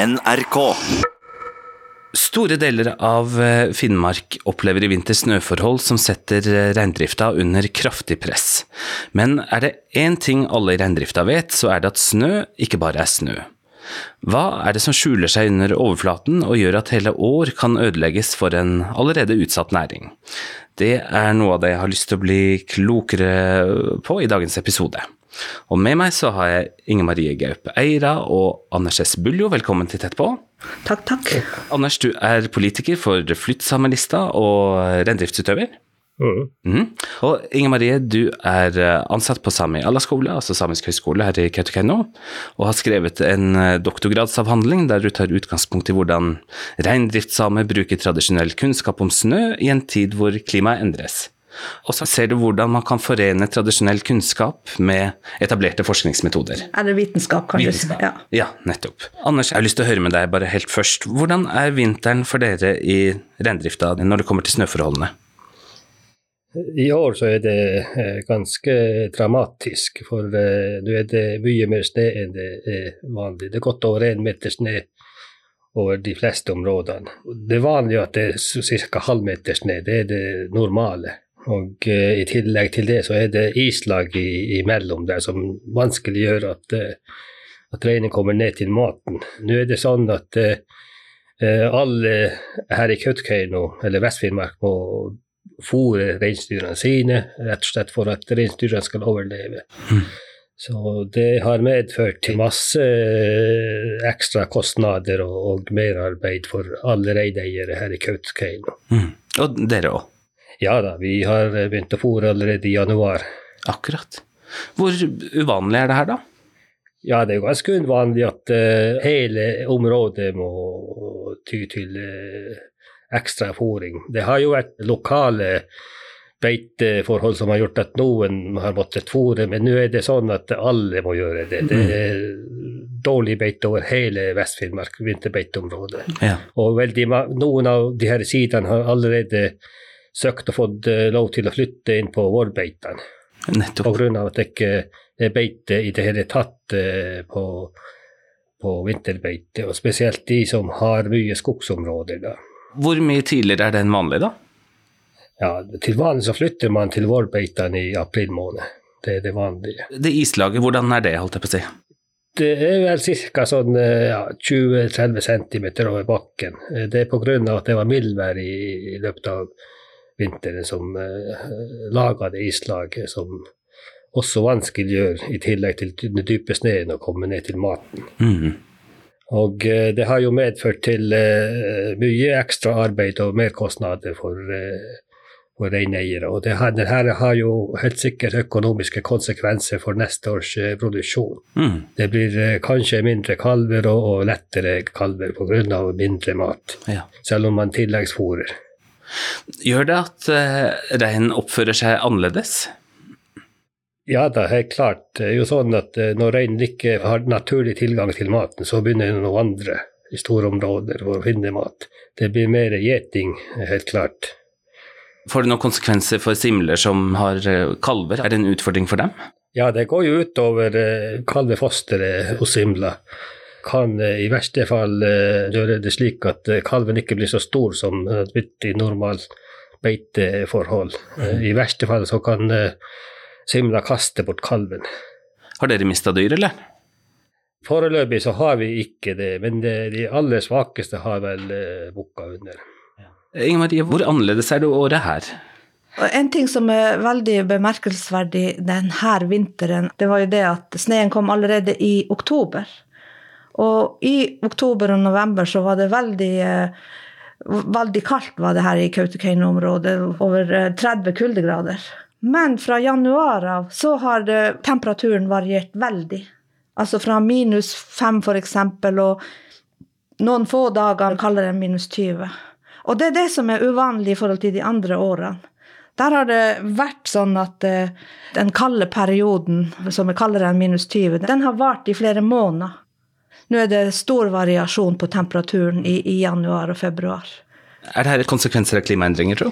NRK. Store deler av eh, Finnmark opplever i vinter snøforhold som setter eh, reindrifta under kraftig press. Men er det én ting alle i reindrifta vet, så er det at snø ikke bare er snø. Hva er det som skjuler seg under overflaten og gjør at hele år kan ødelegges for en allerede utsatt næring? Det er noe av det jeg har lyst til å bli klokere på i dagens episode. Og med meg så har jeg Inger Marie Gaupe Eira og Anders S. Buljo, velkommen til Tett på. Takk, takk. Anders, du er politiker for Flyttsamelista og reindriftsutøver. Mhm. Og Inger Marie, du er eh, ansatt på Sami Alla-skole, altså Samisk høgskole her i Kautokeino, og har skrevet en eh, doktorgradsavhandling der du tar utgangspunkt i hvordan reindriftssamer bruker tradisjonell kunnskap om snø i en tid hvor klimaet endres. Og så ser du hvordan man kan forene tradisjonell kunnskap med etablerte forskningsmetoder. Eller vitenskap, kan du si. Vitenskap. Ja. Ja, nettopp. Anders, jeg har lyst til å høre med deg bare helt først. Hvordan er vinteren for dere i reindrifta når det kommer til snøforholdene? I år så er det eh, ganske dramatisk, for eh, nå er det mye mer snø enn det er vanlig. Det er godt over én meter snø over de fleste områdene. Det er vanlig at det er ca. halvmeter snø, det er det normale. Og eh, i tillegg til det så er det islag i, imellom der som vanskeliggjør at, eh, at reinen kommer ned til maten. Nå er det sånn at eh, eh, alle her i Kautokeino, eller Vest-Finnmark, må fôre reinsdyrene sine, rett og slett for at reinsdyrene skal overleve. Så det har medført til masse eh, ekstra kostnader og, og merarbeid for alle reineiere her i Kautokeino. Mm. Og dere òg. Ja da, vi har begynt å fôre allerede i januar. Akkurat. Hvor uvanlig er det her, da? Ja, det er jo ganske uvanlig at uh, hele området må ty til uh, ekstra fôring. Det har jo vært lokale beiteforhold som har gjort at noen har måttet fôre, men nå er det sånn at alle må gjøre det. Det er dårlig beite over hele Vest-Finnmark, vinterbeiteområdet. Ja. Og veldig, noen av de her sidene har allerede søkt og fått eh, lov til å flytte inn på vårbeitene. Nettopp. Pga. at det ikke er beite i det hele tatt eh, på, på vinterbeite, og spesielt de som har mye skogsområder. da. Hvor mye tidligere er det enn vanlig, da? Ja, til vanlig så flytter man til vårbeitene i april måned. Det er det vanlige. Det islaget, hvordan er det, holdt jeg på å si? Det er vel ca. Sånn, eh, ja, 20-30 cm over bakken. Eh, Det er pga. at det var mildvær i, i løpet av vinteren som uh, laga det islaget, som også vanskeliggjør, i tillegg til den dype sneen, å komme ned til maten. Mm. Og eh, det har jo medført til eh, mye ekstra arbeid og merkostnader for, eh, for reineiere. Og det her, det her har jo helt sikkert økonomiske konsekvenser for neste års eh, produksjon. Mm. Det blir eh, kanskje mindre kalver og, og lettere kalver pga. mindre mat, Ja. selv om man tilleggsfôrer. Gjør det at uh, reinen oppfører seg annerledes? Ja da, helt klart. Det er jo sånn at eh, når reinen ikke har naturlig tilgang til maten, så begynner den å vandre i store områder for å finne mat. Det blir mer gjeting, helt klart. Får det noen konsekvenser for simler som har eh, kalver? Er det en utfordring for dem? Ja, det går jo utover eh, kalvefosteret hos simla. Kan eh, i verste fall eh, gjøre det slik at eh, kalven ikke blir så stor som i normalt beiteforhold. I verste fall så kan simla kaste bort kalven. Har dere mista dyr, eller? Foreløpig så har vi ikke det, men det, de aller svakeste har vel eh, bukka under. Inger Marie, hvor annerledes er det året her? Og en ting som er veldig bemerkelsesverdig denne vinteren, det var jo det at sneen kom allerede i oktober. Og i oktober og november så var det veldig eh, Veldig kaldt var det her i Kautokeino-området, over eh, 30 kuldegrader. Men fra januar av så har det, temperaturen variert veldig. Altså fra minus 5 for eksempel, og noen få dager kaller det minus 20. Og det er det som er uvanlig i forhold til de andre årene. Der har det vært sånn at eh, den kalde perioden, som vi kaller den minus 20, den har vart i flere måneder. Nå er det stor variasjon på temperaturen i, i januar og februar. Er dette konsekvenser av klimaendringer, tro?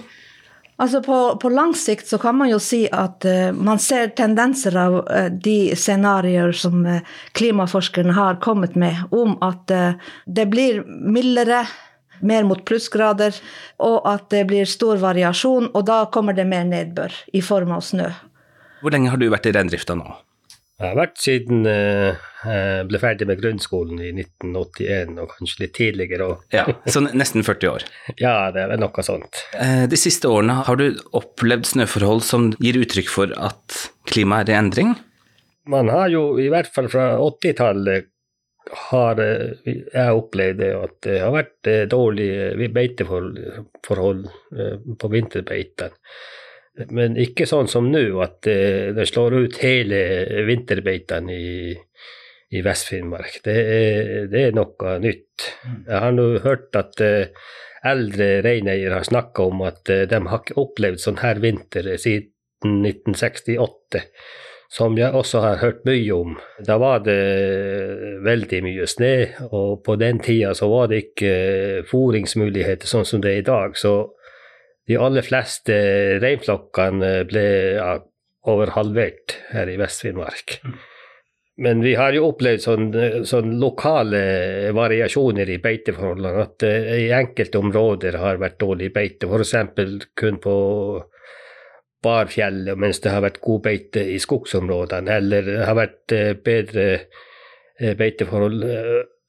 Altså på, på, lang sikt så kan man jo si at uh, man ser tendenser av uh, de scenarioer som uh, klimaforskerne har kommet med, om at det blir mildere, mer mot plussgrader, og at det blir stor variasjon, og da kommer det mer nedbør i form av snø. Hvor lenge har du vært i reindrifta nå? Jeg har vært siden jeg uh, ble ferdig med grunnskolen i 1981, og kanskje litt tidligere òg. ja, så nesten 40 år? ja, det er noe sånt. Uh, de siste årene, har du opplevd snøforhold som gir uttrykk for at klimaet er i endring? Man har jo, i hvert fall fra 80-tallet, har eh, jeg opplevd det at det har vært dårlige beiteforhold på vinterbeitene. Men ikke sånn som nå, at det, det slår ut hele vinterbeitene i, i Vest-Finnmark. Det, det, er noe nytt. Mm. Jeg har nå hørt at uh, eldre reineiere har snakka om at uh, de har ikke opplevd sånn her vinter siden 1968. Som jeg også har hørt mye om. Da var det veldig mye snø, og på den tida så var det ikke foringsmuligheter sånn som det er i dag. Så de aller fleste reinflokkene ble ja, over halvert her i Vest-Finnmark. Mm. Men vi har jo opplevd sånne, sånn lokale variasjoner i beiteforholdene. At det i enkelte områder har vært dårlig beite, f.eks. kun på Barfjellet, mens det har vært god beite i skogsområdene. Eller det har vært eh, bedre eh, beiteforhold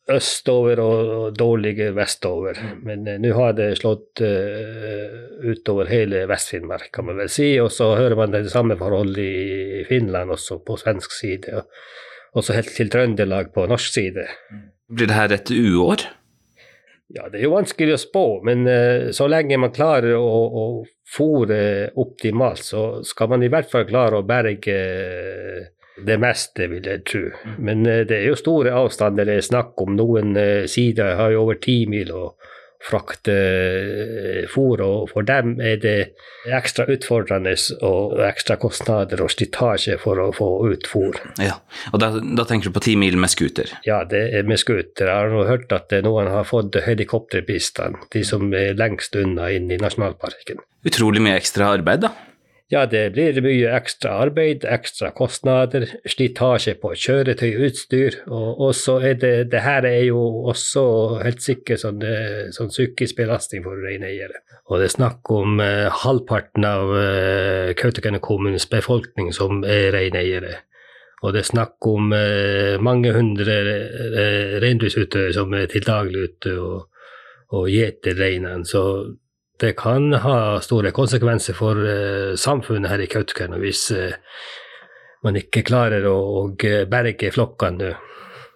østover og dårlige vestover. Mm. Men eh, nå har det slått eh, utover hele Vest-Finnmark, kan man vel si. Og så hører man det samme forholdet i Finland også, på svensk side. Og også helt til Trøndelag på norsk side. Mm. Blir det her et uår? Ja, det er jo vanskelig å spå, men eh, så lenge man klarer å, å fòre optimalt, så skal man i hvert fall klare å berge det meste, vil jeg tro. Men uh, det er jo store avstander det er snakk om. Noen uh, sider har jo over ti mil å frakte uh, fôr, og for dem er det ekstra utfordrende og ekstra kostnader og slitasje for å få ut fôr. Ja, og da, da tenker du på ti mil med scooter? Ja, det er med scooter. Jeg har hørt at noen har fått helikopterbistand, de som er lengst unna inn i nasjonalparken. Utrolig mye ekstra arbeid, da? Ja, det blir mye ekstra arbeid, ekstra kostnader, slitasje på kjøretøy og utstyr. Og så er det Det her er jo også helt sikkert sånn, eh, sånn psykisk belastning for reineiere. Og det er snakk om eh, halvparten av eh, Kautokeino kommunes befolkning som er reineiere. Og det er snakk om eh, mange hundre eh, reindriftsutøvere som er til daglig ute og, og gjeter reinene. Så det kan ha store konsekvenser for uh, samfunnet her i Kautokeino hvis uh, man ikke klarer å, å berge flokkene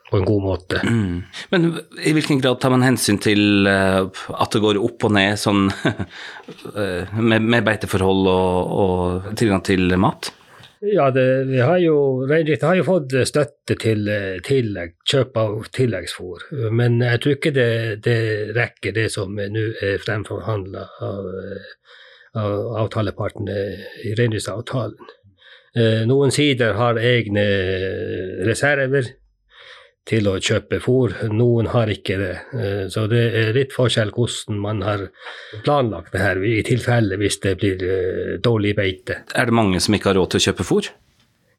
på en god måte. Mm. Men i hvilken grad tar man hensyn til uh, at det går opp og ned sånn med, med, beiteforhold og, og tilgang til mat? Ja, det, vi har jo, Reindriften har jo fått støtte til tillegg, kjøp av tilleggsfôr. Men jeg tror ikke det, det rekker, det som nå er fremforhandla av, av avtalepartene i reindriftsavtalen. Eh, noen sider har egne reserver til å kjøpe fôr. Noen har ikke det. Eh, så det er litt forskjell hvordan man har planlagt det her, i tilfelle hvis det blir eh, dårlig beite. Er det mange som ikke har råd til å kjøpe fôr?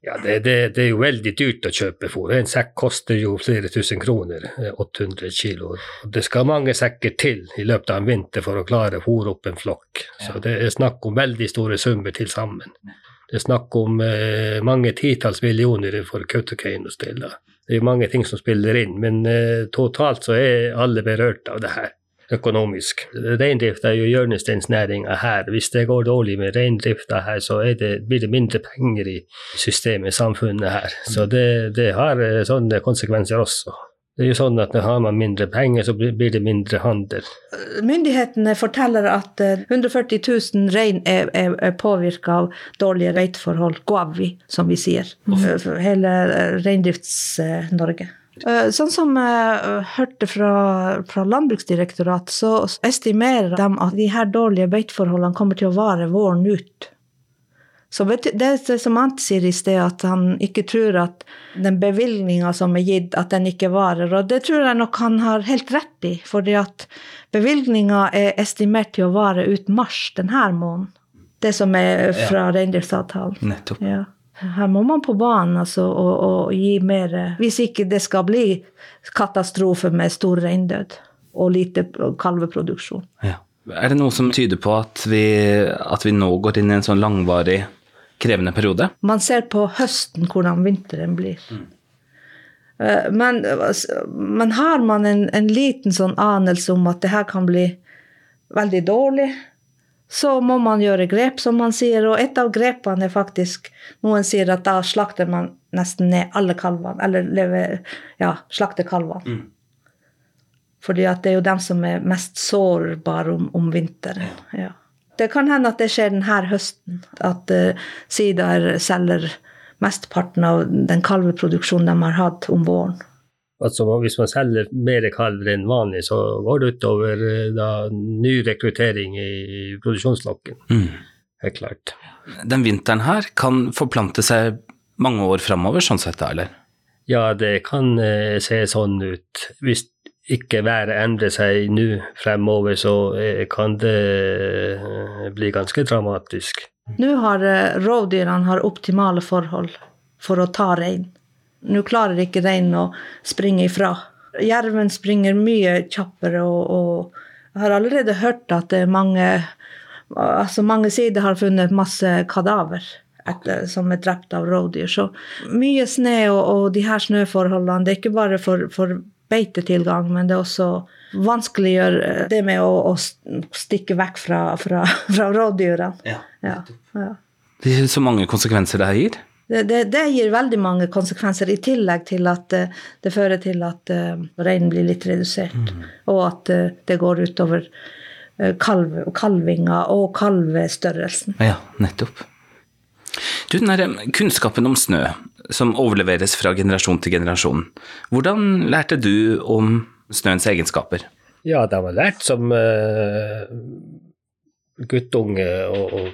Ja, det, det, det, er jo veldig dyrt å kjøpe fôr. En sekk koster jo flere tusen kroner, 800 eh, kilo. Det skal mange sekker til i løpet av en vinter for å klare å fôre opp en flokk. Så det er snakk om veldig store summer til sammen. Det er snakk om eh, mange titalls millioner for Kautokeino's del. Det er mange ting som spiller inn, men uh, totalt så er alle berørt av det her økonomisk. Reindrifta er jo hjørnesteinsnæringa her. Hvis det går dårlig med reindrifta her, så det, blir det mindre penger i systemet, samfunnet her. Så det, det har uh, sånne konsekvenser også. Det er jo sånn at Har man mindre penger, så blir det mindre handel. Myndighetene forteller at 140 eh, 000 rein er, er, er påvirka av dårlige reitforhold, guavi, som vi sier. For hele eh, Reindrifts-Norge. Eh, sånn som jeg hørte fra, fra Landbruksdirektoratet, så estimerer de at de her dårlige beiteforholdene kommer til å vare våren ut. Så det er som Ante sier i sted, at han ikke tror at den bevilgninga som er gitt, at den ikke varer. Og det tror jeg nok han har helt rett i, fordi at bevilgninga er estimert til å vare ut mars denne måneden. Det som er fra reindriftsavtalen. Nettopp. Ja. Her må man på banen altså, og, og gi mer Hvis ikke det skal bli katastrofe med stor reindød og lite kalveproduksjon. Ja. Er det noe som tyder på at vi, at vi nå går inn i en sånn langvarig, krevende periode? Man ser på høsten hvordan vinteren blir. Mm. Men, men har man en, en liten sånn anelse om at det her kan bli veldig dårlig, så må man gjøre grep, som man sier. Og et av grepene er faktisk Noen sier at da slakter man nesten ned alle kalvene. Eller lever, ja, slakter kalvene. Fordi at det er jo dem som er mest sårbare om, om vinteren. Ja. Det kan hende at det skjer denne høsten. At uh, Sidaer selger mesteparten av den kalveproduksjonen de har hatt om våren. Altså Hvis man selger mer kalver enn vanlig, så går det utover eh, da, ny rekruttering i produksjonslokken. Mm. Helt klart. Den vinteren her kan forplante seg mange år framover, sånn sett, da, eller? Ja, det kan eh, se sånn ut. Hvis ikke været endrer seg nå fremover, så eh, kan det eh, bli ganske dramatisk. Nå har eh, rovdyrene optimale forhold for å ta rein. Nå klarer ikke reinen å springe ifra. Jerven springer mye kjappere, og, og jeg har allerede hørt at mange altså mange sider har funnet masse kadaver etter, som er drept av rovdyr. Så mye snø og, og de her snøforholdene, det er ikke bare for, for beitetilgang, men det er også vanskeliggjør det med å, å stikke vekk fra, fra, fra rovdyrene. Ja. Ja, ja. Det er så mange konsekvenser det her gir. Det, det, det gir veldig mange konsekvenser, i tillegg til at det, det fører til at uh, reinen blir litt redusert. Og at uh, det går utover uh, kalv, kalvinga og kalvestørrelsen. Ja, nettopp. Du, den der kunnskapen om snø som overleveres fra generasjon til generasjon, hvordan lærte du om snøens egenskaper? Ja, det har lært som uh, guttunge å,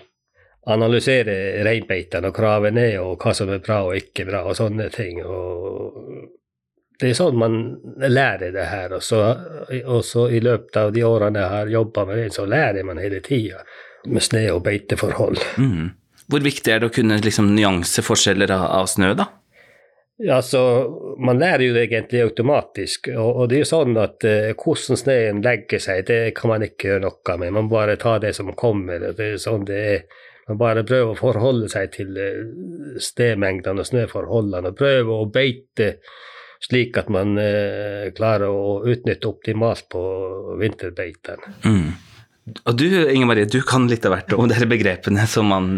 analysere reinbeitene og krave ned og hva som er bra og ikke bra og sånne ting. Og det er sånn man lærer det her. Og så, og så i løpet av de årene jeg har jobba med det, så lærer man hele tida med snø- og beiteforhold. Mm. Hvor viktig er det å kunne liksom, nyanseforskjeller av, av snø, da? Ja, så Man lærer jo det egentlig automatisk. Og, og det er jo sånn at eh, hvordan snøen legger seg, det kan man ikke gjøre noe med. Man bare tar det som kommer. og det er sånn det er. Man bare prøver å forholde seg til eh, stedmengdene og snøforholdene, og Prøver å beite slik at man eh, klarer å utnytte optimalt på vinterbeitene. Mm. Og du, Inger Marie, du kan litt av hvert om disse begrepene som man,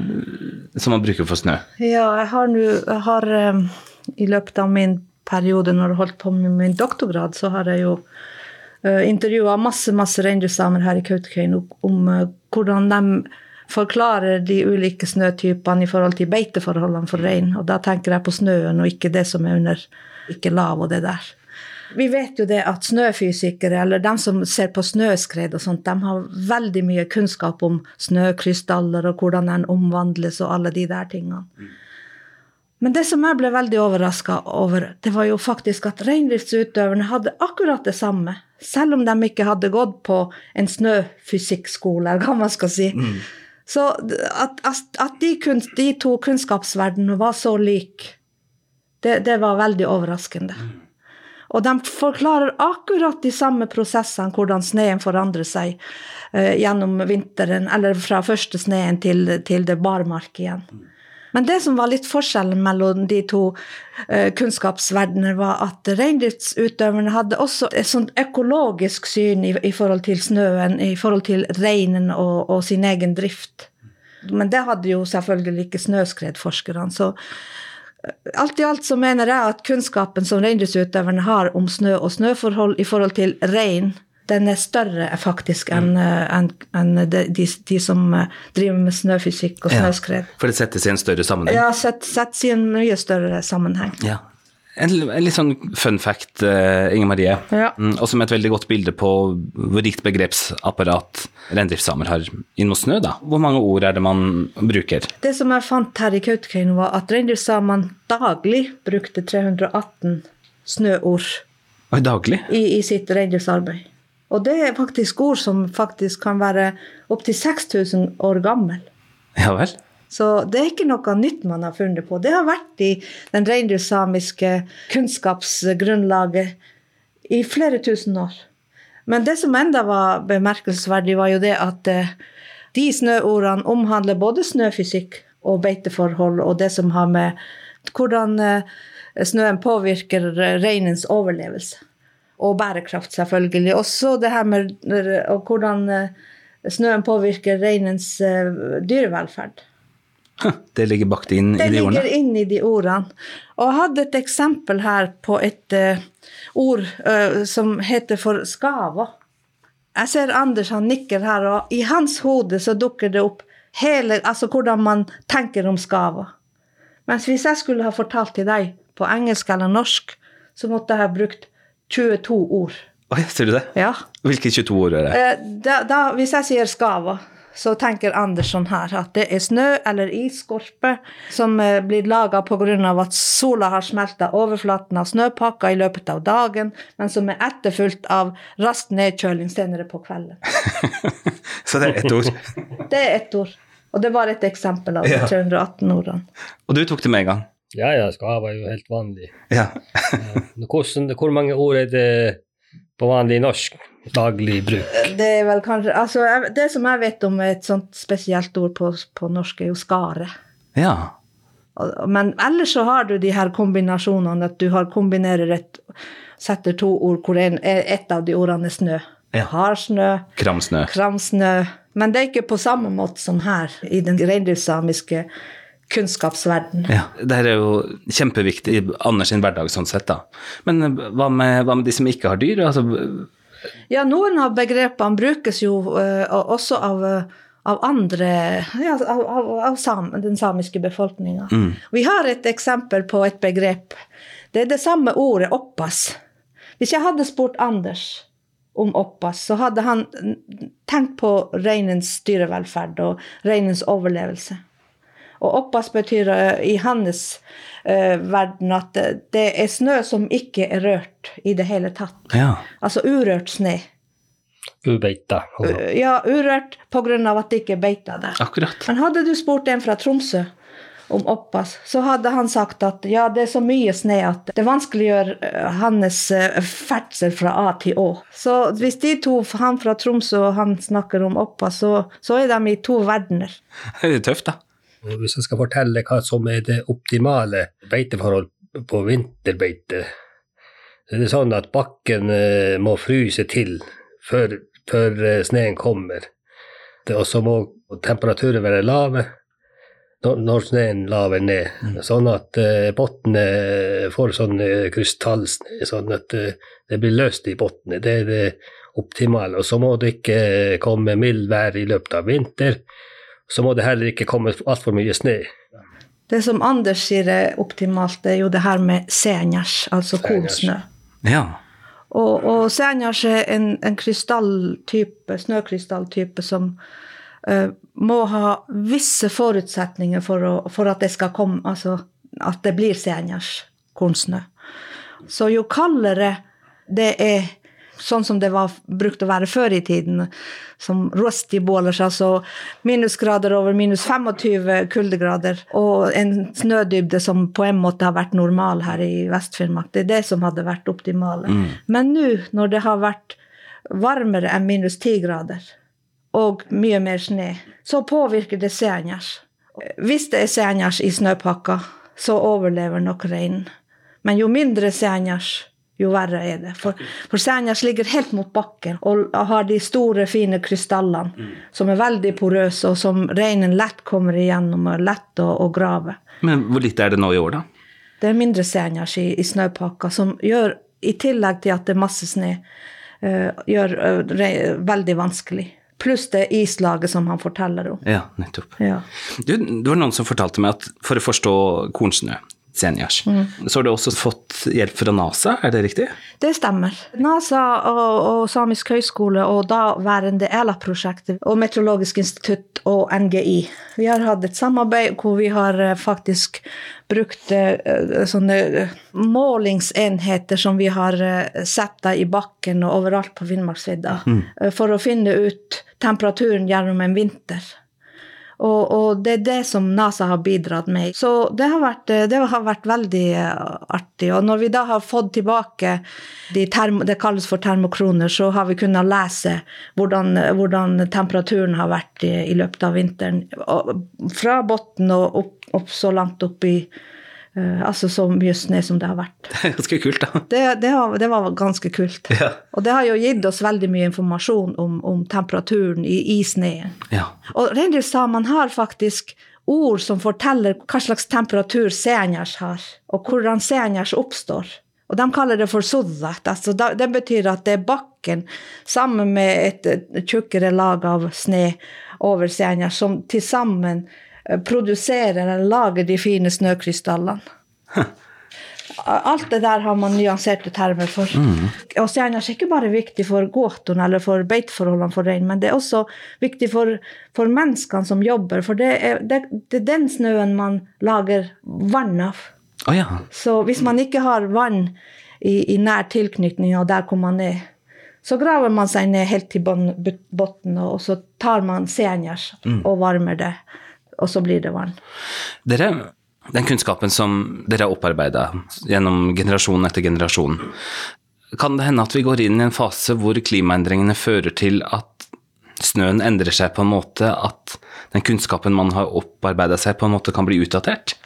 som man bruker for snø. Ja, jeg har nå jeg har, um, I løpet av min periode når jeg holdt på med min doktorgrad, så har jeg jo uh, intervjua masse masse reindriftssamer her i Kautokeino om uh, hvordan de forklarer de ulike snøtypene i forhold til beiteforholdene for rein. Og da tenker jeg på snøen, og ikke det som er under ikke lav og det der. Vi vet jo det at snøfysikere, eller de som ser på snøskred og sånt, de har veldig mye kunnskap om snøkrystaller og hvordan den omvandles og alle de der tingene. Men det som jeg ble veldig overraska over, det var jo faktisk at reindriftsutøverne hadde akkurat det samme. Selv om de ikke hadde gått på en snøfysikkskole, eller hva man skal si. Så at, at de, kun, de, to kunnskapsverdenene var så like, det, det var veldig overraskende. Og de forklarer akkurat de samme prosessene, hvordan sneen forandrer seg eh, gjennom vinteren, eller fra første sneen til, til det barmark igjen. Men det som var litt forskjellen mellom de to uh, kunnskapsverdenene, var at reindriftsutøverne hadde også et sånt økologisk syn i, i, forhold til snøen, i forhold til reinen og, og sin egen drift. Men det hadde jo selvfølgelig ikke snøskredforskerne. så Alt i alt så mener jeg at kunnskapen som reindriftsutøverne har om snø og snøforhold i forhold til rein, den er større faktisk enn en, en de, de, som driver med snøfysikk og snøskred. Ja, for det settes i en større sammenheng? Ja, sett, settes i en mye større sammenheng. Ja. En, en litt sånn fun fact, uh, Inger Marie, ja. mm, og som er et veldig godt bilde på hvor rikt begrepsapparat reindriftssamer har inn mot snø. da. Hvor mange ord er det man bruker? Det som jeg fant her i Kautokeino, var at reindriftssamene daglig brukte 318 snøord Og daglig? i, i sitt reindriftsarbeid. Og det er faktisk ord som faktisk kan være opptil 6000 år gammel. Ja vel? Så det er ikke noe nytt man har funnet på. Det har vært i den reindriftssamiske kunnskapsgrunnlaget i flere tusen år. Men det som enda var bemerkelsesverdig, var jo det at eh, de snøordene omhandler både snøfysikk og beiteforhold, og det som har med hvordan eh, snøen påvirker reinens overlevelse. Og bærekraft, selvfølgelig. Også det her med og hvordan eh, snøen påvirker reinens dyrevelferd. Det ligger bakt inn det i de ordene? Det ligger inn i de ordene. Og jeg hadde et eksempel her på et uh, ord uh, som heter for skava. Jeg ser Anders han nikker her, og i hans hode så dukker det opp hele, altså hvordan man tenker om skava. Mens hvis jeg skulle ha fortalt til deg på engelsk eller norsk, så måtte jeg ha brukt 22 ord. Oi, ser du det? Ja. Hvilke 22 ord er det? Uh, da, da, hvis jeg sier skava, så tenker Andersson her at det er snø eller isskorpe som eh, blir laga pga. at sola har smelta overflaten av snøpakka i løpet av dagen, men som er etterfulgt av rask nedkjøling senere på kvelden. så det er ett ord? det er ett ord. Og det var et eksempel av de 318 ordene. Og du tok det med en gang? Ja, ja, skava er jo helt vanlig. Ja. Hvordan, hvor mange ord er det på vanlig norsk? daglig bruk? Det er vel kanskje altså, Det som jeg vet om et sånt spesielt ord på, på norsk, er jo skare. Ja. Men ellers så har du de her kombinasjonene, at du har kombinerer et Setter to ord hvor en, et av de ordene er snø. Ja. Harsnø. Kramsnø. Kramsnø. Men det er ikke på samme måte som her, i den reindriftssamiske kunnskapsverden. Ja, Det er jo kjempeviktig i Anders sin hverdag sånn sett, da. Men hva med, hva med de som ikke har dyr? Altså, ja, noen av begrepene brukes jo uh, også av, av andre ja, av, av, av sam, den samiske befolkninga. Mm. Vi har et eksempel på et begrep. Det er det samme ordet 'oppas'. Hvis jeg hadde spurt Anders om oppas, så hadde han tenkt på reinens dyrevelferd og reinens overlevelse. Og oppas betyr uh, i hans uh, verden at det er snø som ikke er rørt i det hele tatt. Ja. Altså urørt snø. Ubeita. Uh, ja, urørt pga. at det ikke er beita der. Akkurat. Men hadde du spurt en fra Tromsø om oppas, så hadde han sagt at ja, det er så mye snø at det vanskeliggjør hans ferdsel fra A til Å. Så hvis de to, han fra Tromsø og han snakker om oppas, så, så er de i to verdener. Det er tøft, da. Og hvis jeg skal fortelle hva som er det optimale beiteforhold på vinterbeite, så er det sånn at bakken eh, må fryse til før, før eh, sneen kommer. Og så må temperaturen være lave når sneen laver ned, mm. sånn at uh, bunnen får sånn krystallsne, sånn at det blir løst i bunnen. Det er det optimale. Og så må det ikke komme mildvær i løpet av vinter så må det heller ikke komme altfor mye snø. Det som Anders sier er optimalt, det er jo det her med senjers, altså kornsnø. Ja. Og, og senjers er en, en krystalltype, snøkrystalltype som uh, må ha visse forutsetninger for, å, for, at det skal komme, altså at det blir senjers, kornsnø. Så jo kaldere det er sånn som det var brukt å være før i tiden, som rusty boilers, altså minusgrader over minus 25 kuldegrader, og en snødybde som på en måte har vært normal her i Vest-Finnmark. Det er det som hadde vært optimale. Mm. Men nå, når det har vært varmere enn minus 10 grader, og mye mer snø, så påvirker det senjers. Hvis det er senjers i snøpakka, så overlever nok reinen. Men jo mindre senjers, jo verre er det. For, for Senjas ligger helt mot bakken og har de store, fine krystallene mm. som er veldig porøse, og som reinen lett kommer igjennom og er lett å, å, grave. Men hvor lite er det nå i år, da? Det er mindre senjas i, i snøpakka, som gjør, i tillegg til at det er masse snø, uh, gjør uh, veldig vanskelig. Pluss det islaget som han forteller om. Ja, nettopp. Ja. Du, det var noen som fortalte meg at for å forstå kornsnø, Senjas. Mm. Så har du også fått hjelp fra NASA, er det riktig? Det stemmer. NASA og, og Samisk høgskole og daværende ELA-prosjektet og Meteorologisk institutt og NGI. Vi har hatt et samarbeid hvor vi har eh, faktisk brukt sånne eh, målingsenheter som vi har sett i bakken og overalt på Finnmarksvidda, mm. for å finne ut temperaturen gjennom en vinter. Og, og, det er det som NASA har bidratt med. Så det har vært, det har vært veldig artig. Og når vi da har fått tilbake de termo, det kalles for termokroner, så har vi kunnet lese hvordan, hvordan temperaturen har vært i, i løpet av vinteren. Og fra bunnen og opp, opp, så langt opp i altså så mye snø som det har vært. Det er ganske kult, da. Det, det, var, det var ganske kult. Ja. Og det har jo gitt oss veldig mye informasjon om, om temperaturen i, i snøen. Ja. Og reindriftssamene har faktisk ord som forteller hva slags temperatur senjers har, og hvordan senjers oppstår. Og de kaller det for sodat. Altså, det betyr at det er bakken sammen med et, et tjukkere lag av snø over senjers som til sammen Eh, produserer eller lager de fine snøkrystallene. Alt det der har man nyanserte termer for. Mm. Og stjerner er ikke bare viktig for gåtene eller for beiteforholdene for rein, men det er også viktig for, for menneskene som jobber. For det er, det, det er, den snøen man lager vann av. Oh, ja. Så hvis man ikke har vann i, i nær tilknytning og der hvor man er, så graver man seg ned helt til bunnen, og så tar man senjers mm. og varmer det og så blir det vann. Dere, den kunnskapen som dere har opparbeida gjennom generasjon etter generasjon, kan det hende at vi går inn i en fase hvor klimaendringene fører til at snøen endrer seg på en måte at den kunnskapen man har opparbeida seg, på en måte kan bli utdatert?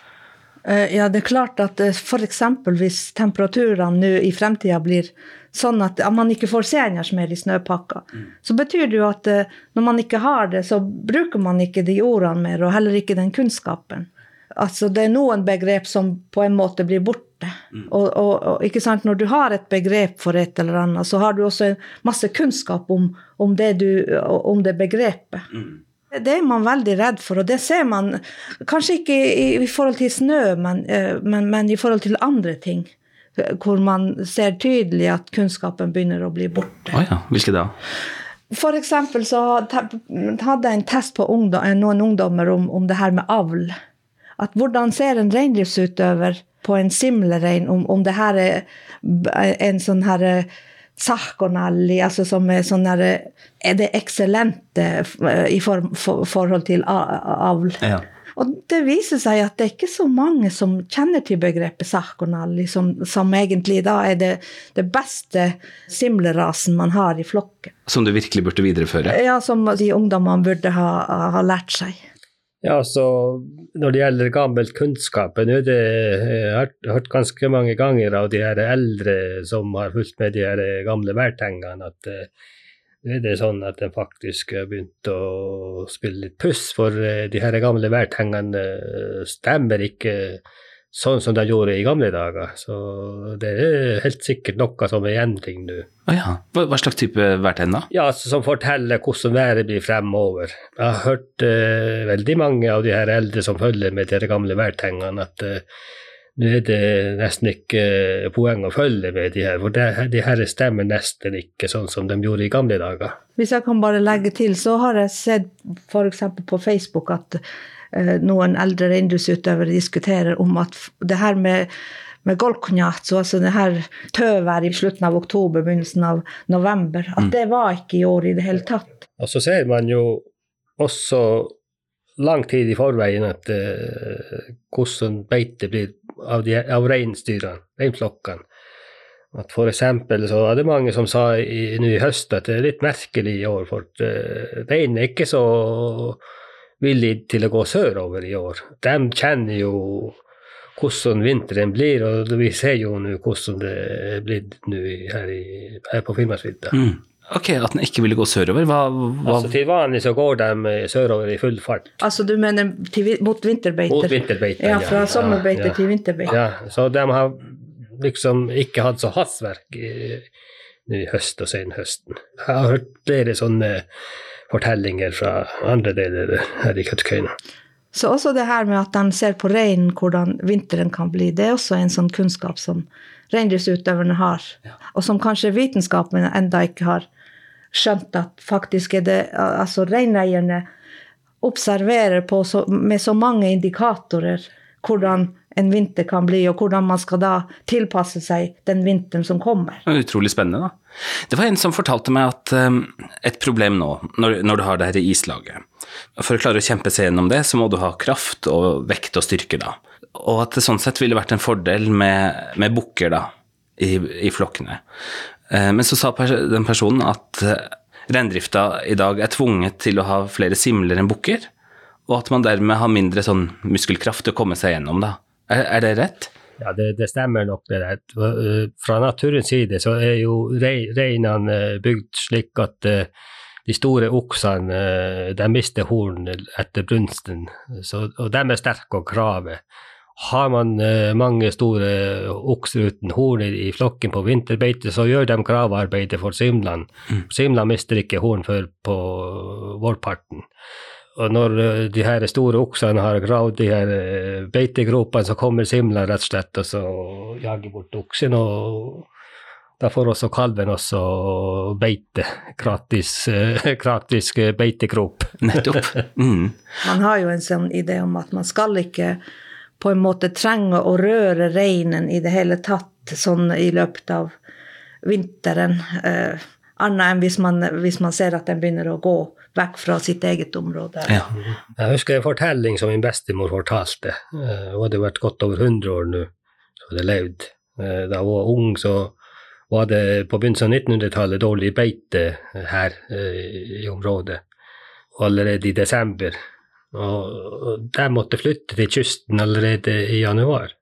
Eh, ja, det er klart at eh, f.eks. hvis temperaturene nå i fremtida blir sånn at man ikke får seniors i snøpakka, mm. så betyr det jo at eh, når man ikke har det, så bruker man ikke de ordene mer, og heller ikke den kunnskapen. Altså, det er noen begrep som på en måte blir borte. Mm. Og, og, og, ikke sant? Når du har et begrep for et eller annet, så har du også masse kunnskap om, om, det, du, om det begrepet. Mm. Det er man veldig redd for, og det ser man kanskje ikke i, i forhold til snø, men, eh, men, men, i forhold til andre ting. Hvor man ser tydelig at kunnskapen begynner å bli borte. Oh ja. Hvilke da? For eksempel så hadde jeg en test på ungdom, eh, noen ungdommer om, om, det her med avl. At hvordan ser en reindriftsutøver på en simlerein om, om det her er en sånn herre eh, altså som er sånn der, Er det eksellente eh, i for, for, forhold til avl? Ja. Og det viser seg at det er ikke så mange som kjenner til begrepet sarkonal, som, som, egentlig da er det, det beste simlerasen man har i flokken. Som du virkelig burde videreføre? Ja, som de ungdommene burde ha, ha lært seg. Ja, så Når det gjelder gammel kunnskap, nå er det jeg har hørt ganske mange ganger av de her eldre som har fulgt med de her gamle værtengene, at uh, nå er det sånn at en faktisk har begynt å spille litt puss, for uh, de her gamle værtengene uh, stemmer ikke sånn som de gjorde i gamle dager. Så det er helt sikkert noe som er i endring nå. Oh ja. hva, slags type værtegn da? Ja, altså, Som forteller hvordan været blir fremover. Jeg har hørt uh, veldig mange av de her eldre som følger med de gamle værtengene, at uh, nå er det nesten ikke uh, poeng å følge med de her, for det, de her stemmer nesten ikke sånn som de gjorde i gamle dager. Hvis jeg kan bare legge til, så har jeg sett f.eks. på Facebook at Eh, noen eldre reindriftsutøvere diskuterer om at det her med med golkonjatsu, altså det her tøvær i slutten av oktober, begynnelsen av november, at mm. det var ikke i år i det hele tatt. Og så ser man jo også lang tid i forveien at eh, hvordan beite blir av, de, av reinsdyrene, reinflokkene. At for eksempel så var det mange som sa nå i høst at det er litt merkelig i år, for uh, reinen er ikke så villig til å gå sørover i år. De kjenner jo hvordan vinteren blir, og vi ser jo nå hvordan det er blitt her, her på Finnmarksvidda. Mm. Ok, At den ikke ville gå sørover? Hva, hva... Altså Til vanlig så går de sørover i full fart. Altså Du mener til, mot vinterbeiter? Mot vinterbeiter, ja. Fra ja, sommerbeiter ja, til vinterbeiter. Ja, så de har liksom ikke hatt så hastverk i, i høst og sen høsten. Jeg har hørt flere sånne fortellinger fra andre deler her i Kautokeino. Så også det her med at de ser på reinen, hvordan vinteren kan bli, det er også en sånn kunnskap som reindriftsutøverne har, og som kanskje vitenskapen enda ikke har skjønt at faktisk er det Altså reineierne observerer på så, med så mange indikatorer hvordan en vinter kan bli, og hvordan man skal da tilpasse seg den vinteren som kommer. Utrolig spennende, da. Det var en som fortalte meg at um, et problem nå, når, når, du har det her islaget For å klare å kjempe seg gjennom det, så må du ha kraft og vekt og styrke, da. Og at det sånn sett ville vært en fordel med, med bukker, da, i, i flokkene. Uh, men så sa den personen at uh, reindrifta i dag er tvunget til å ha flere simler enn bukker, og at man dermed har mindre sånn muskelkraft til å komme seg gjennom, da. Er, er det rett? Ja, det, det, stemmer nok. det der. Eh, fra naturens side så er jo reinene eh, bygd slik at eh, de store oksene de mister horn etter brunsten, så, og de er sterke og krave. Har man mange store okser uten horn i, i, flokken på vinterbeite, så gjør de gravearbeidet for simlene. Mm. Simlene mister ikke horn før på vårparten. Og når eh, de her store oksene har gravd de her eh, beitegropene, så kommer simlene rett og slett og så jager bort oksen. og da får også kalven også beite. Gratis, eh, gratis beitegrop. Nettopp. Mm. Man har jo en sånn idé om at man skal ikke på en måte trenger å røre reinen i det hele tatt sånn i løpet av vinteren. Eh, annet enn hvis man, hvis man ser at den begynner å gå vekk fra sitt eget område. Ja. Jeg husker en fortelling som min bestemor fortalte. Eh, hun hadde vært godt over 100 år nå, så hadde levd. Eh, da hun var ung, så var det på begynnelsen av 1900-tallet dårlig beite her eh, i området. Allerede i desember. Og de måtte flytte til kysten allerede i januar.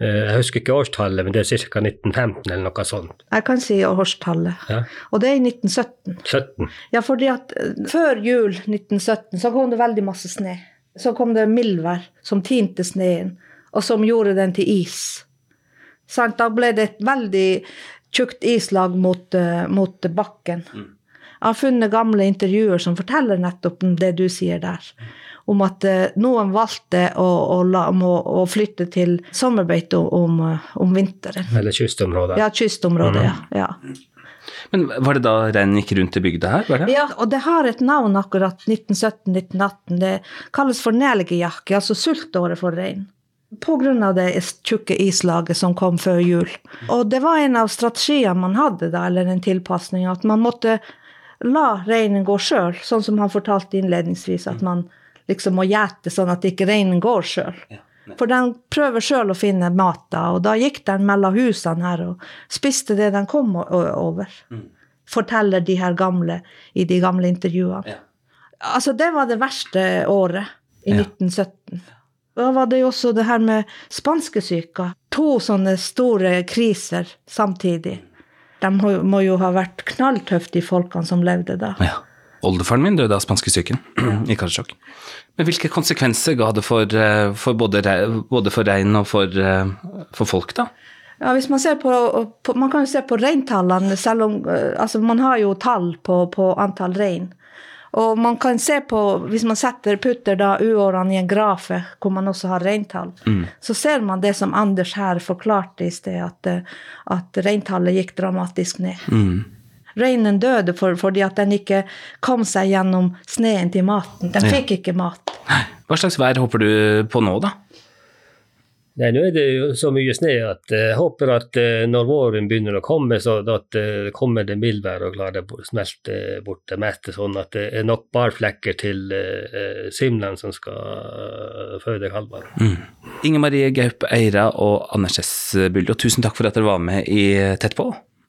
Eh, jeg husker ikke årstallet, men det er ca. 1915 eller noe sånt. Jeg kan si årstallet. Ja. Og det er i 1917. 17. Ja, fordi at eh, før jul 1917 så kom det veldig masse snø. Så kom det mildvær som tinte sneen, og som gjorde den til is. Da ble det et veldig tjukt islag mot, uh, mot bakken. Mm. Jeg har funnet gamle intervjuer som forteller nettopp det du sier der om at eh, noen valgte å, å, å, å flytte til sommerbeite om, om, vinteren. Eller kystområdet. Ja, kystområdet, mm. ja. ja. Men var det da reinen gikk rundt i bygda her? var det? Ja, og det har et navn akkurat 1917-1918. Det kalles for nelgejakke, altså sultåret for rein. Av det tjukke islaget som kom før jul. Og det var en av strategiene man hadde da, eller en tilpasning, at man måtte la reinen gå sjøl, sånn som han fortalte innledningsvis, at man liksom å gjete sånn at ikke reinen går sjøl. For den prøver sjøl å finne mat, da, og da gikk den mellom husene her og spiste det den kom over. Mm. Forteller de her gamle i de gamle intervjuene. Ja. Altså, det var det verste året, i ja. 1917. Da var det jo også det her med spanskesyka. To sånne store kriser samtidig. De må jo ha vært knalltøffe, de folkene som levde da. Ja. Oldefaren min døde av spanskesyken i Karasjok. Men hvilke konsekvenser ga det for, eh, for både, både, for rein og for, eh, for, folk, da? Ja, hvis Man ser på, på man kan jo se på reintallene, selv om eh, altså Man har jo tall på, på antall rein. Og man kan se på, hvis man setter, putter da uårene i en grafe hvor man også har reintall, mm. så ser man det som Anders her forklarte i sted, at, at reintallet gikk dramatisk ned. Mm. Reinen døde for, fordi at den ikke kom seg gjennom sneen til maten. Den fikk ikke mat. Hva slags vær håper du på nå, da? Nei, Nå er det jo så mye snø at jeg håper at uh, når våren begynner å komme, så at uh, kommer det mildvær og klarer å smelte bort det meste, sånn at det er nok barflekker til simlene som skal føde kalver. Mm. Inger Marie Gaup Eira og Anders S. Buldo, tusen takk for at dere var med i Tett på.